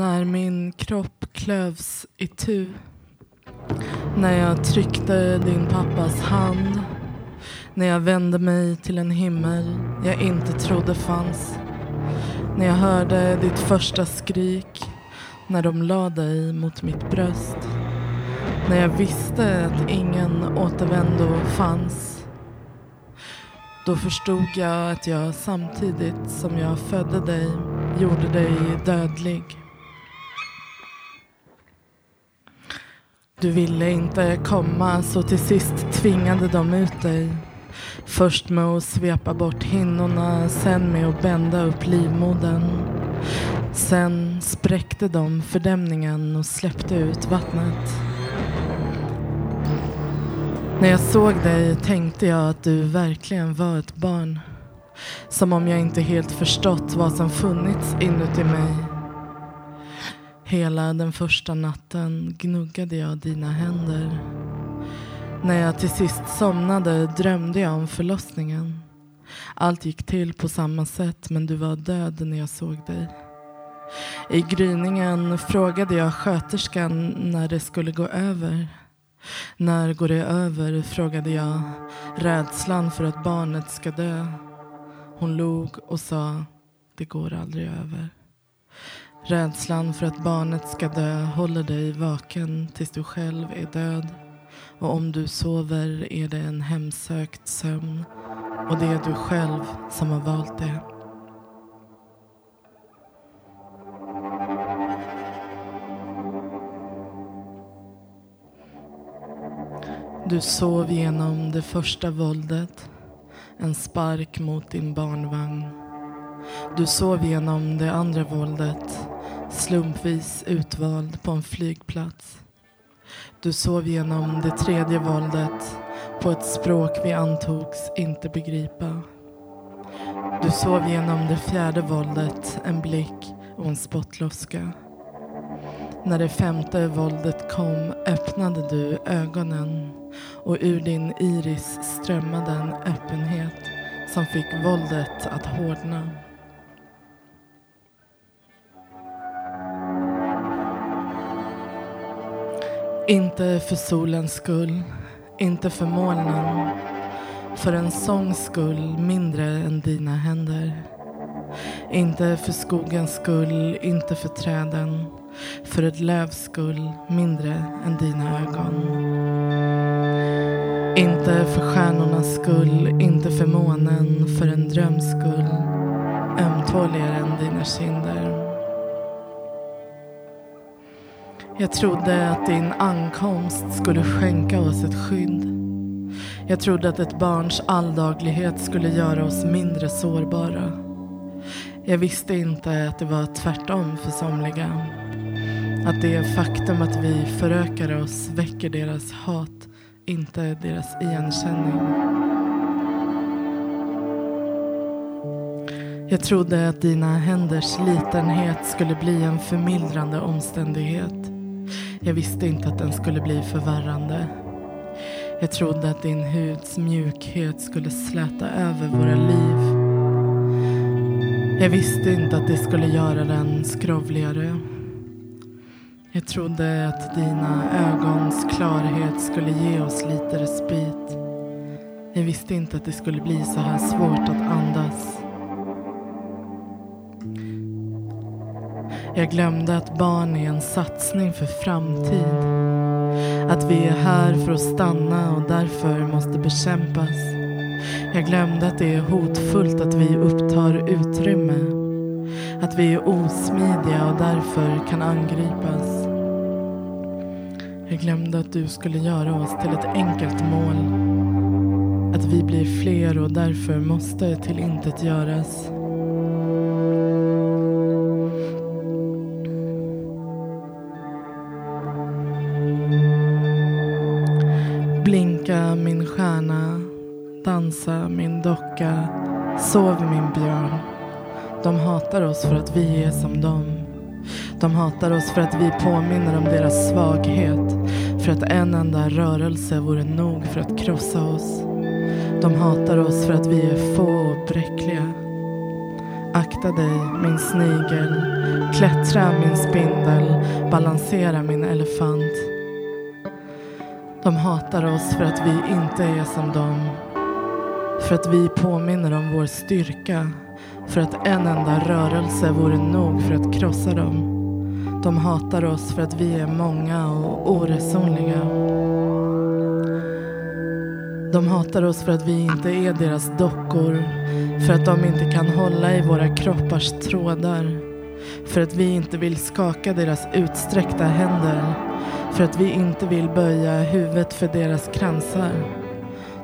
När min kropp klövs i tu. När jag tryckte din pappas hand. När jag vände mig till en himmel jag inte trodde fanns. När jag hörde ditt första skrik. När de la dig mot mitt bröst. När jag visste att ingen återvändo fanns. Då förstod jag att jag samtidigt som jag födde dig gjorde dig dödlig. Du ville inte komma så till sist tvingade de ut dig. Först med att svepa bort hinnorna, sen med att bända upp livmodern. Sen spräckte de fördämningen och släppte ut vattnet. När jag såg dig tänkte jag att du verkligen var ett barn. Som om jag inte helt förstått vad som funnits inuti mig. Hela den första natten gnuggade jag dina händer. När jag till sist somnade drömde jag om förlossningen. Allt gick till på samma sätt men du var död när jag såg dig. I gryningen frågade jag sköterskan när det skulle gå över. När går det över? frågade jag. Rädslan för att barnet ska dö. Hon log och sa, det går aldrig över. Rädslan för att barnet ska dö håller dig vaken tills du själv är död. Och om du sover är det en hemsökt sömn. Och det är du själv som har valt det. Du sov genom det första våldet. En spark mot din barnvagn. Du sov genom det andra våldet. Slumpvis utvald på en flygplats. Du sov genom det tredje våldet på ett språk vi antogs inte begripa. Du sov genom det fjärde våldet, en blick och en spottloska. När det femte våldet kom öppnade du ögonen och ur din iris strömmade en öppenhet som fick våldet att hårdna. Inte för solens skull, inte för molnen. För en sångs skull mindre än dina händer. Inte för skogens skull, inte för träden. För ett lövs skull mindre än dina ögon. Inte för stjärnornas skull, inte för månen. För en dröms skull ömtåligare än dina kinder. Jag trodde att din ankomst skulle skänka oss ett skydd. Jag trodde att ett barns alldaglighet skulle göra oss mindre sårbara. Jag visste inte att det var tvärtom för somliga. Att det faktum att vi förökar oss väcker deras hat, inte deras igenkänning. Jag trodde att dina händers litenhet skulle bli en förmildrande omständighet. Jag visste inte att den skulle bli förvärrande. Jag trodde att din huds mjukhet skulle släta över våra liv. Jag visste inte att det skulle göra den skrovligare. Jag trodde att dina ögons klarhet skulle ge oss lite respit. Jag visste inte att det skulle bli så här svårt att andas. Jag glömde att barn är en satsning för framtid. Att vi är här för att stanna och därför måste bekämpas. Jag glömde att det är hotfullt att vi upptar utrymme. Att vi är osmidiga och därför kan angripas. Jag glömde att du skulle göra oss till ett enkelt mål. Att vi blir fler och därför måste till intet göras. Blinka min stjärna, dansa min docka, sov min björn. De hatar oss för att vi är som dem. De hatar oss för att vi påminner om deras svaghet. För att en enda rörelse vore nog för att krossa oss. De hatar oss för att vi är få och bräckliga. Akta dig, min snigel. Klättra, min spindel. Balansera, min elefant. De hatar oss för att vi inte är som dem. För att vi påminner om vår styrka. För att en enda rörelse vore nog för att krossa dem. De hatar oss för att vi är många och oresonliga. De hatar oss för att vi inte är deras dockor. För att de inte kan hålla i våra kroppars trådar. För att vi inte vill skaka deras utsträckta händer. För att vi inte vill böja huvudet för deras kransar.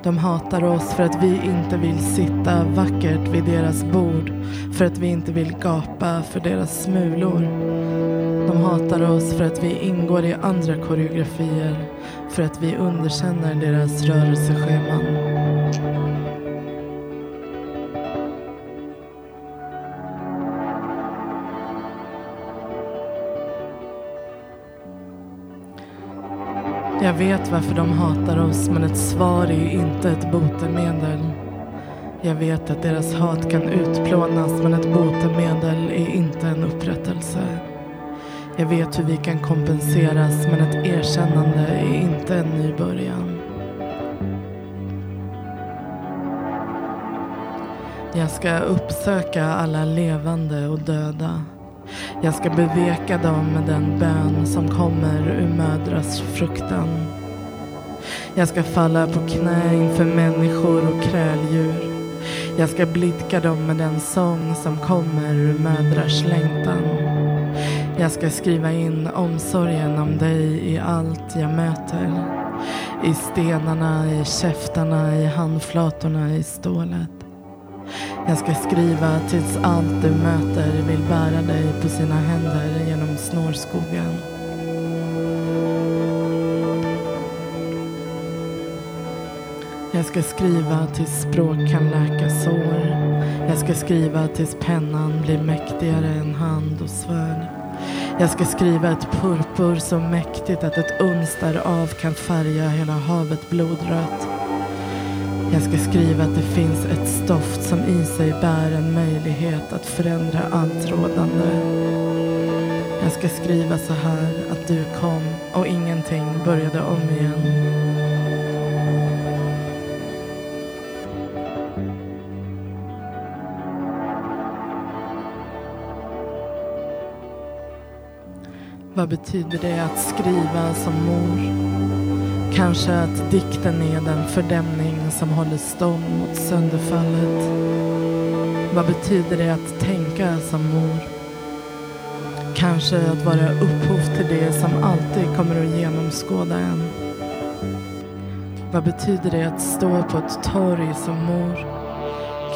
De hatar oss för att vi inte vill sitta vackert vid deras bord. För att vi inte vill gapa för deras smulor. De hatar oss för att vi ingår i andra koreografier. För att vi underkänner deras rörelsescheman. Vet varför de hatar oss men ett svar är inte ett botemedel. Jag vet att deras hat kan utplånas men ett botemedel är inte en upprättelse. Jag vet hur vi kan kompenseras men ett erkännande är inte en ny början. Jag ska uppsöka alla levande och döda. Jag ska beveka dem med den bön som kommer ur mödrars fruktan. Jag ska falla på knä inför människor och kräldjur. Jag ska blidka dem med den sång som kommer ur mödrars längtan. Jag ska skriva in omsorgen om dig i allt jag möter. I stenarna, i käftarna, i handflatorna, i stålet. Jag ska skriva tills allt du möter vill bära dig på sina händer genom snårskogen. Jag ska skriva tills språk kan läka sår. Jag ska skriva tills pennan blir mäktigare än hand och svärd. Jag ska skriva ett purpur så mäktigt att ett uns därav kan färga hela havet blodrött. Jag ska skriva att det finns ett stoft som i sig bär en möjlighet att förändra allt rådande. Jag ska skriva så här att du kom och ingenting började om igen. Vad betyder det att skriva som mor? Kanske att dikten är den fördämning som håller stånd mot sönderfallet. Vad betyder det att tänka som mor? Kanske att vara upphov till det som alltid kommer att genomskåda en. Vad betyder det att stå på ett torg som mor?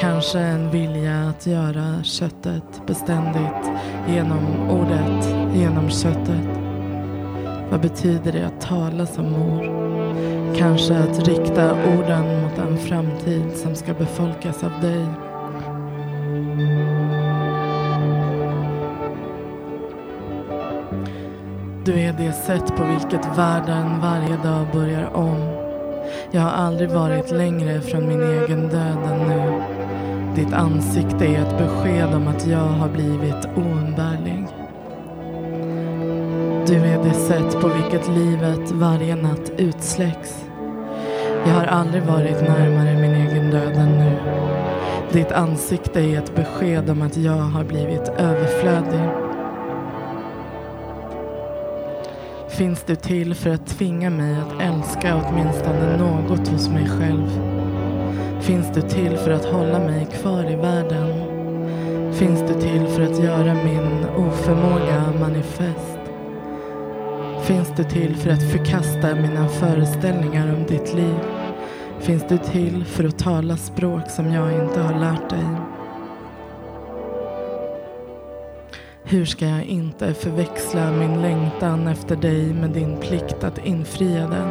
Kanske en vilja att göra köttet beständigt genom ordet, genom köttet. Vad betyder det att tala som mor? Kanske att rikta orden mot en framtid som ska befolkas av dig. Du är det sätt på vilket världen varje dag börjar om. Jag har aldrig varit längre från min egen död än nu. Ditt ansikte är ett besked om att jag har blivit oumbärlig. Är det sätt på vilket livet varje natt utsläcks. Jag har aldrig varit närmare min egen död än nu. Ditt ansikte är ett besked om att jag har blivit överflödig. Finns du till för att tvinga mig att älska åtminstone något hos mig själv? Finns du till för att hålla mig kvar i världen? Finns du till för att göra min oförmåga manifest? Finns du till för att förkasta mina föreställningar om ditt liv? Finns du till för att tala språk som jag inte har lärt dig? Hur ska jag inte förväxla min längtan efter dig med din plikt att infria den?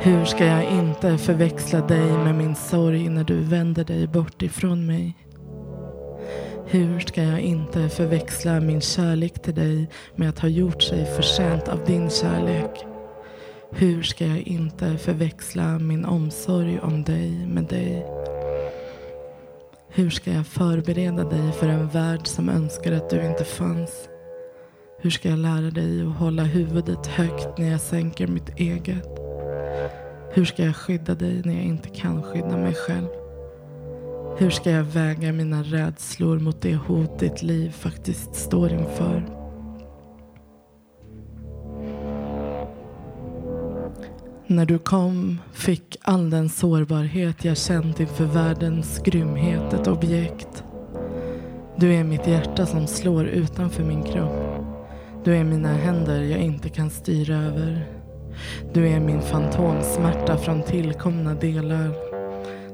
Hur ska jag inte förväxla dig med min sorg när du vänder dig bort ifrån mig? Hur ska jag inte förväxla min kärlek till dig med att ha gjort sig förtjänt av din kärlek? Hur ska jag inte förväxla min omsorg om dig med dig? Hur ska jag förbereda dig för en värld som önskar att du inte fanns? Hur ska jag lära dig att hålla huvudet högt när jag sänker mitt eget? Hur ska jag skydda dig när jag inte kan skydda mig själv? Hur ska jag väga mina rädslor mot det hot ditt liv faktiskt står inför? När du kom fick all den sårbarhet jag känt inför världens grymhet ett objekt. Du är mitt hjärta som slår utanför min kropp. Du är mina händer jag inte kan styra över. Du är min fantomsmärta från tillkomna delar.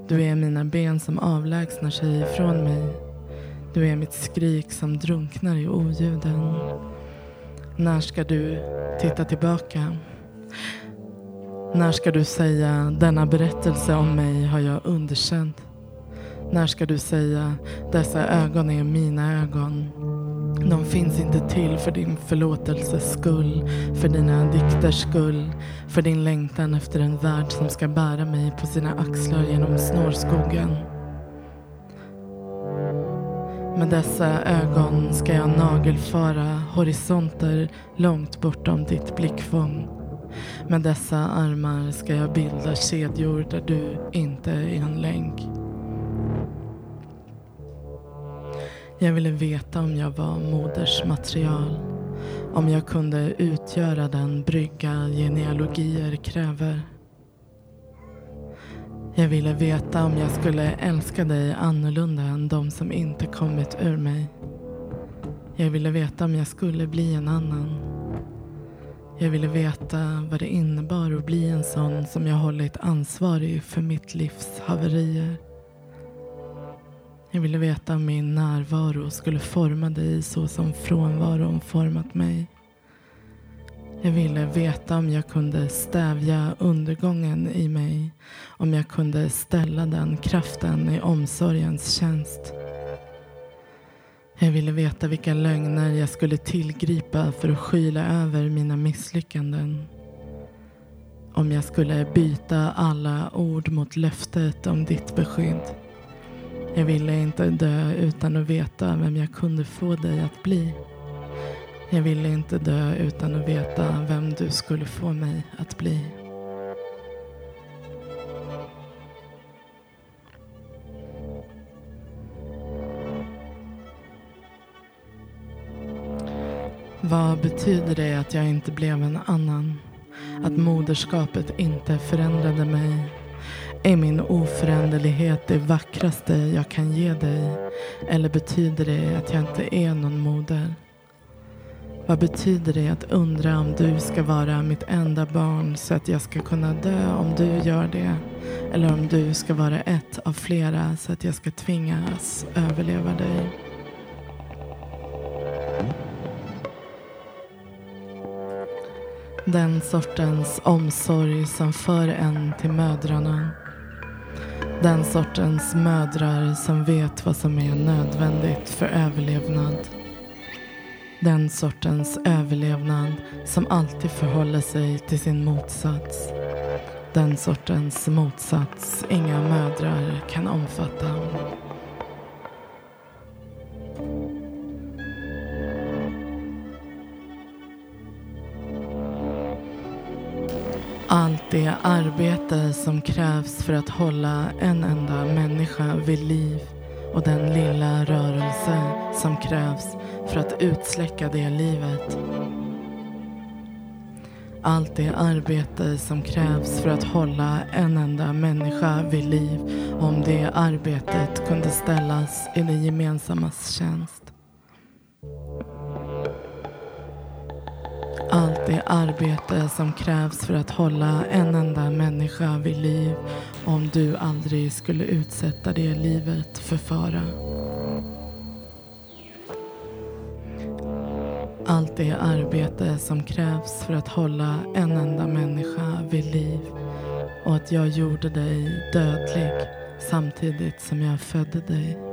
Du är mina ben som avlägsnar sig ifrån mig. Du är mitt skrik som drunknar i oljuden. När ska du titta tillbaka? När ska du säga denna berättelse om mig har jag underkänt? När ska du säga dessa ögon är mina ögon? De finns inte till för din förlåtelses skull, för dina dikters skull, för din längtan efter en värld som ska bära mig på sina axlar genom snårskogen. Med dessa ögon ska jag nagelfara horisonter långt bortom ditt blickfång. Med dessa armar ska jag bilda kedjor där du inte är en länk. Jag ville veta om jag var moders material. Om jag kunde utgöra den brygga genealogier kräver. Jag ville veta om jag skulle älska dig annorlunda än de som inte kommit ur mig. Jag ville veta om jag skulle bli en annan. Jag ville veta vad det innebar att bli en sån som jag hållit ansvarig för mitt livs haverier. Jag ville veta om min närvaro skulle forma dig så som frånvaron format mig. Jag ville veta om jag kunde stävja undergången i mig. Om jag kunde ställa den kraften i omsorgens tjänst. Jag ville veta vilka lögner jag skulle tillgripa för att skyla över mina misslyckanden. Om jag skulle byta alla ord mot löftet om ditt beskydd. Jag ville inte dö utan att veta vem jag kunde få dig att bli. Jag ville inte dö utan att veta vem du skulle få mig att bli. Vad betyder det att jag inte blev en annan? Att moderskapet inte förändrade mig? Är min oföränderlighet det vackraste jag kan ge dig? Eller betyder det att jag inte är någon moder? Vad betyder det att undra om du ska vara mitt enda barn så att jag ska kunna dö om du gör det? Eller om du ska vara ett av flera så att jag ska tvingas överleva dig? Den sortens omsorg som för en till mödrarna. Den sortens mödrar som vet vad som är nödvändigt för överlevnad. Den sortens överlevnad som alltid förhåller sig till sin motsats. Den sortens motsats inga mödrar kan omfatta. Det arbete som krävs för att hålla en enda människa vid liv och den lilla rörelse som krävs för att utsläcka det livet. Allt det arbete som krävs för att hålla en enda människa vid liv om det arbetet kunde ställas i det gemensammas tjänst. Det arbete som krävs för att hålla en enda människa vid liv om du aldrig skulle utsätta det livet för fara. Allt det arbete som krävs för att hålla en enda människa vid liv och att jag gjorde dig dödlig samtidigt som jag födde dig.